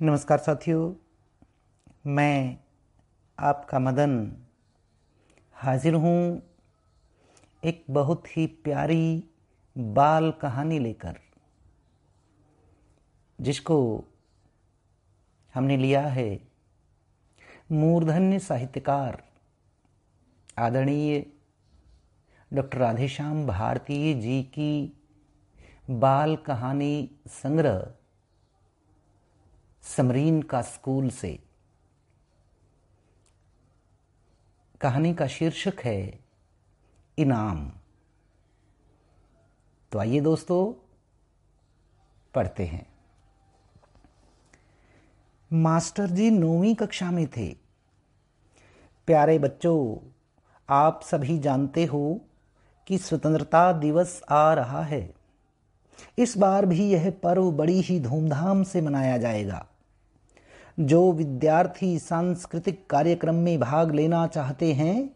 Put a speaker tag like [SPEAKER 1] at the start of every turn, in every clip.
[SPEAKER 1] नमस्कार साथियों, मैं आपका मदन हाजिर हूँ एक बहुत ही प्यारी बाल कहानी लेकर, जिसको हमने लिया है मूर्धन्य साहित्यकार, आदरणीय डॉक्टर राधेश्याम भारती जी की बाल कहानी संग्रह। समरीन का स्कूल से। कहानी का शीर्षक है, इनाम। तो आइए दोस्तों, पढ़ते हैं। मास्टर जी नौवीं कक्षा में थे। प्यारे बच्चों, आप सभी जानते हो कि स्वतंत्रता दिवस आ रहा है। इस बार भी यह पर्व बड़ी ही धूमधाम से मनाया जाएगा। जो विद्यार्थी सांस्कृतिक कार्यक्रम में भाग लेना चाहते हैं,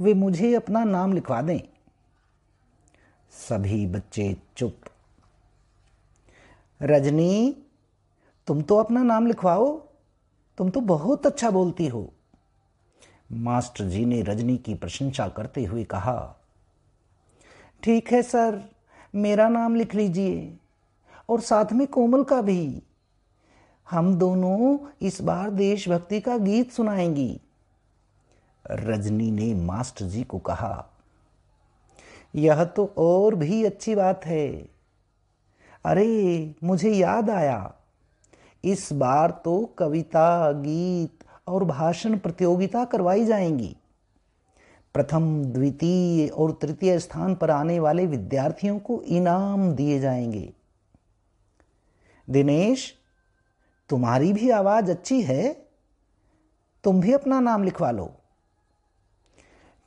[SPEAKER 1] वे मुझे अपना नाम लिखवा दें। सभी बच्चे चुप। रजनी, तुम तो अपना नाम लिखवाओ। तुम तो बहुत अच्छा बोलती हो। मास्टर जी ने रजनी की प्रशंसा करते हुए कहा, ठीक है सर, मेरा नाम लिख लीजिए और साथ में कोमल का भी। हम दोनों इस बार देशभक्ति का गीत सुनाएँगी। रजनी ने मास्टर जी को कहा, यह तो और भी अच्छी बात है। अरे, मुझे याद आया, इस बार तो कविता, गीत और भाषण प्रतियोगिता करवाई जाएँगी। प्रथम, द्वितीय और तृतीय स्थान पर आने वाले विद्यार्थियों को इनाम दिए जाएँगे। दिनेश तुम्हारी भी आवाज़ अच्छी है, तुम भी अपना नाम लिखवा लो।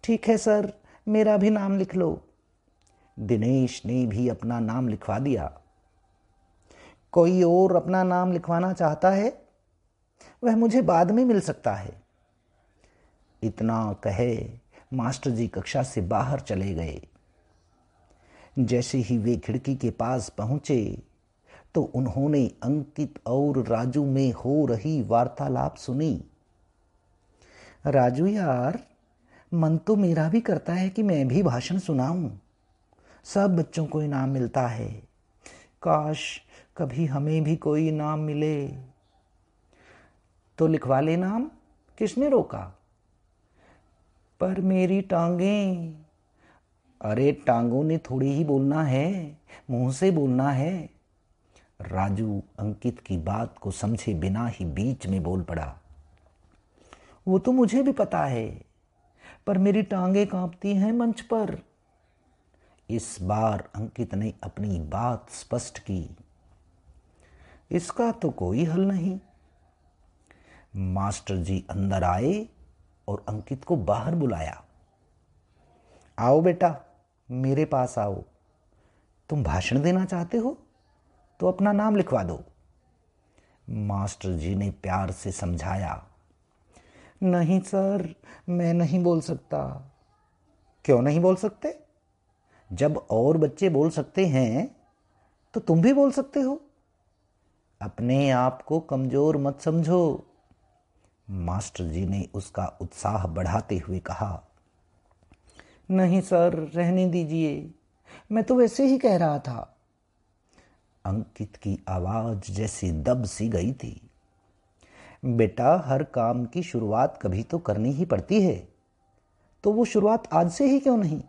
[SPEAKER 1] ठीक है सर, मेरा भी नाम लिख लो। दिनेश ने भी अपना नाम लिखवा दिया। कोई और अपना नाम लिखवाना चाहता है? वह मुझे बाद में मिल सकता है। इतना कहे मास्टर जी कक्षा से बाहर चले गए। जैसे ही वे खिड़की के पास पहुँचे तो उन्होंने अंकित और राजू में हो रही वार्तालाप सुनी। राजू यार, मन तो मेरा भी करता है कि मैं भी भाषण सुनाऊं। सब बच्चों को इनाम मिलता है। काश कभी हमें भी कोई इनाम मिले। तो लिखवा ले नाम, किसने रोका? पर मेरी टांगें। अरे, टांगों ने थोड़ी ही बोलना है, मुँह से बोलना है। राजू अंकित की बात को समझे बिना ही बीच में बोल पड़ा, वो तो मुझे भी पता है, पर मेरी टांगे कांपती हैं मंच पर। इस बार अंकित ने अपनी बात स्पष्ट की, इसका तो कोई हल नहीं। मास्टर जी अंदर आए और अंकित को बाहर बुलाया, आओ बेटा, मेरे पास आओ। तुम भाषण देना चाहते हो? तो अपना नाम लिखवा दो। मास्टर जी ने प्यार से समझाया, नहीं सर, मैं नहीं बोल सकता। क्यों नहीं बोल सकते? जब और बच्चे बोल सकते हैं तो तुम भी बोल सकते हो। अपने आप को कमज़ोर मत समझो। मास्टर जी ने उसका उत्साह बढ़ाते हुए कहा, नहीं सर, रहने दीजिए। मैं तो वैसे ही कह रहा था। अंकित की आवाज़ जैसी दब सी गई थी। बेटा, हर काम की शुरुआत कभी तो करनी ही पड़ती है। तो वो शुरुआत आज से ही क्यों नहीं?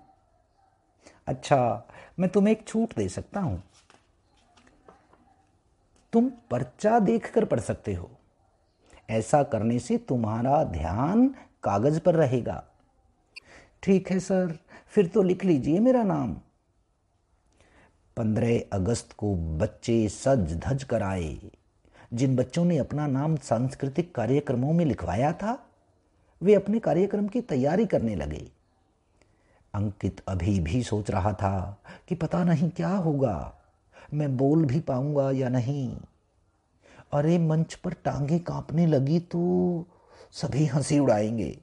[SPEAKER 1] अच्छा मैं तुम्हें एक छूट दे सकता हूँ। तुम पर्चा देखकर पढ़ सकते हो। ऐसा करने से तुम्हारा ध्यान कागज़ पर रहेगा। ठीक है, सर। फिर तो लिख लीजिए मेरा नाम। पंद्रह अगस्त को बच्चे सज धज कर आए जिन बच्चों ने अपना नाम सांस्कृतिक कार्यक्रमों में लिखवाया था, वे अपने कार्यक्रम की तैयारी करने लगे। अंकित अभी भी सोच रहा था कि पता नहीं क्या होगा, मैं बोल भी पाऊँगा या नहीं। अरे, मंच पर टांगे कांपने लगी तो सभी हँसी उड़ाएँगे।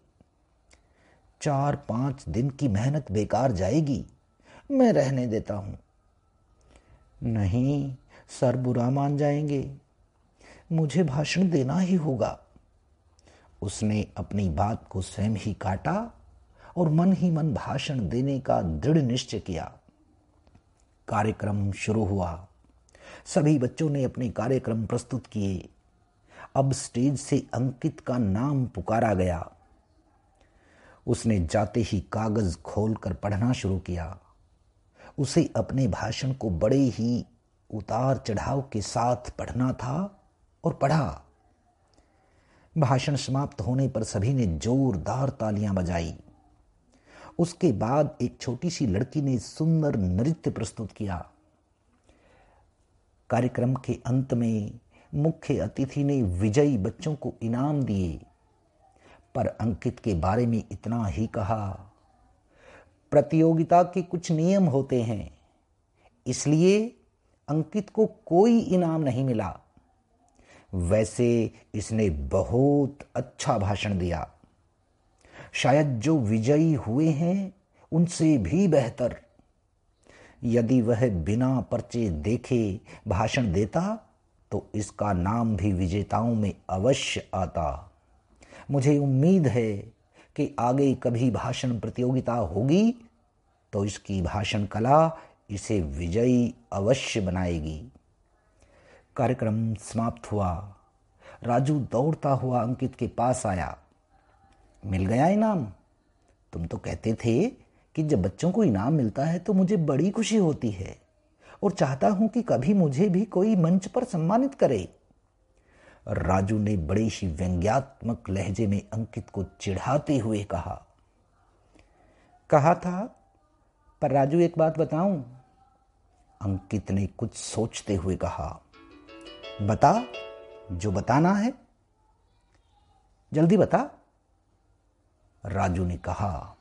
[SPEAKER 1] चार पाँच दिन की मेहनत बेकार जाएगी, मैं रहने देता हूँ। नहीं सर बुरा मान जाएँगे। मुझे भाषण देना ही होगा। उसने अपनी बात को स्वयं ही काटा और मन ही मन भाषण देने का दृढ़ निश्चय किया। कार्यक्रम शुरू हुआ। सभी बच्चों ने अपने कार्यक्रम प्रस्तुत किए। अब स्टेज से अंकित का नाम पुकारा गया। उसने जाते ही कागज़ खोलकर पढ़ना शुरू किया। उसे अपने भाषण को बड़े ही उतार चढ़ाव के साथ पढ़ना था और पढ़ा। भाषण समाप्त होने पर सभी ने जोरदार तालियाँ बजाई। उसके बाद एक छोटी सी लड़की ने सुंदर नृत्य प्रस्तुत किया। कार्यक्रम के अंत में मुख्य अतिथि ने विजयी बच्चों को इनाम दिए। पर अंकित के बारे में इतना ही कहा। प्रतियोगिता के कुछ नियम होते हैं। इसलिए अंकित को कोई इनाम नहीं मिला। वैसे इसने बहुत अच्छा भाषण दिया। शायद जो विजयी हुए हैं, उनसे भी बेहतर। यदि वह बिना पर्चे देखे भाषण देता तो इसका नाम भी विजेताओं में अवश्य आता। मुझे उम्मीद है कि आगे कभी भाषण प्रतियोगिता होगी तो इसकी भाषण कला इसे विजयी अवश्य बनाएगी। कार्यक्रम समाप्त हुआ। राजू दौड़ता हुआ अंकित के पास आया। मिल गया इनाम? तुम तो कहते थे कि जब बच्चों को इनाम मिलता है तो मुझे बड़ी खुशी होती है, और चाहता हूँ कि कभी मुझे भी कोई मंच पर सम्मानित करे। राजू ने बड़े ही व्यंग्यात्मक लहजे में अंकित को चिढ़ाते हुए कहा। कहा था, पर राजू, एक बात बताऊँ? अंकित ने कुछ सोचते हुए कहा, बता, जो बताना है। जल्दी बता। राजू ने कहा,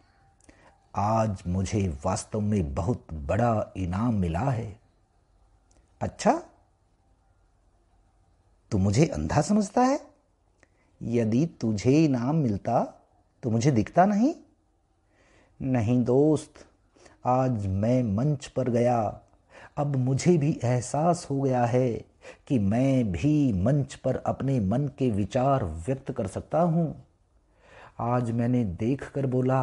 [SPEAKER 1] आज मुझे वास्तव में बहुत बड़ा इनाम मिला है। अच्छा तू मुझे अंधा समझता है? यदि तुझे इनाम मिलता तो मुझे दिखता नहीं? नहीं दोस्त, आज मैं मंच पर गया। अब मुझे भी एहसास हो गया है कि मैं भी मंच पर अपने मन के विचार व्यक्त कर सकता हूँ। आज मैंने देख कर बोला,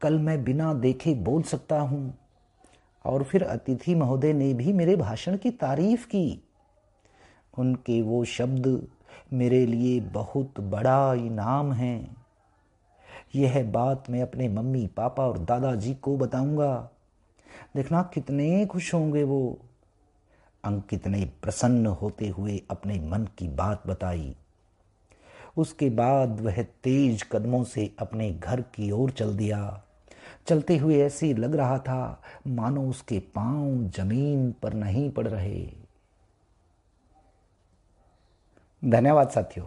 [SPEAKER 1] कल मैं बिना देखे बोल सकता हूँ। और फिर अतिथि महोदय ने भी मेरे भाषण की तारीफ़ की। उनके वो शब्द मेरे लिए बहुत बड़ा इनाम है। यह बात मैं अपने मम्मी, पापा और दादाजी को बताऊँगा। देखना कितने खुश होंगे वो। अंकित ने प्रसन्न होते हुए अपने मन की बात बताई। उसके बाद वह तेज कदमों से अपने घर की ओर चल दिया। चलते हुए ऐसे लग रहा था मानो उसके पाँव ज़मीन पर नहीं पड़ रहे। धन्यवाद साथियों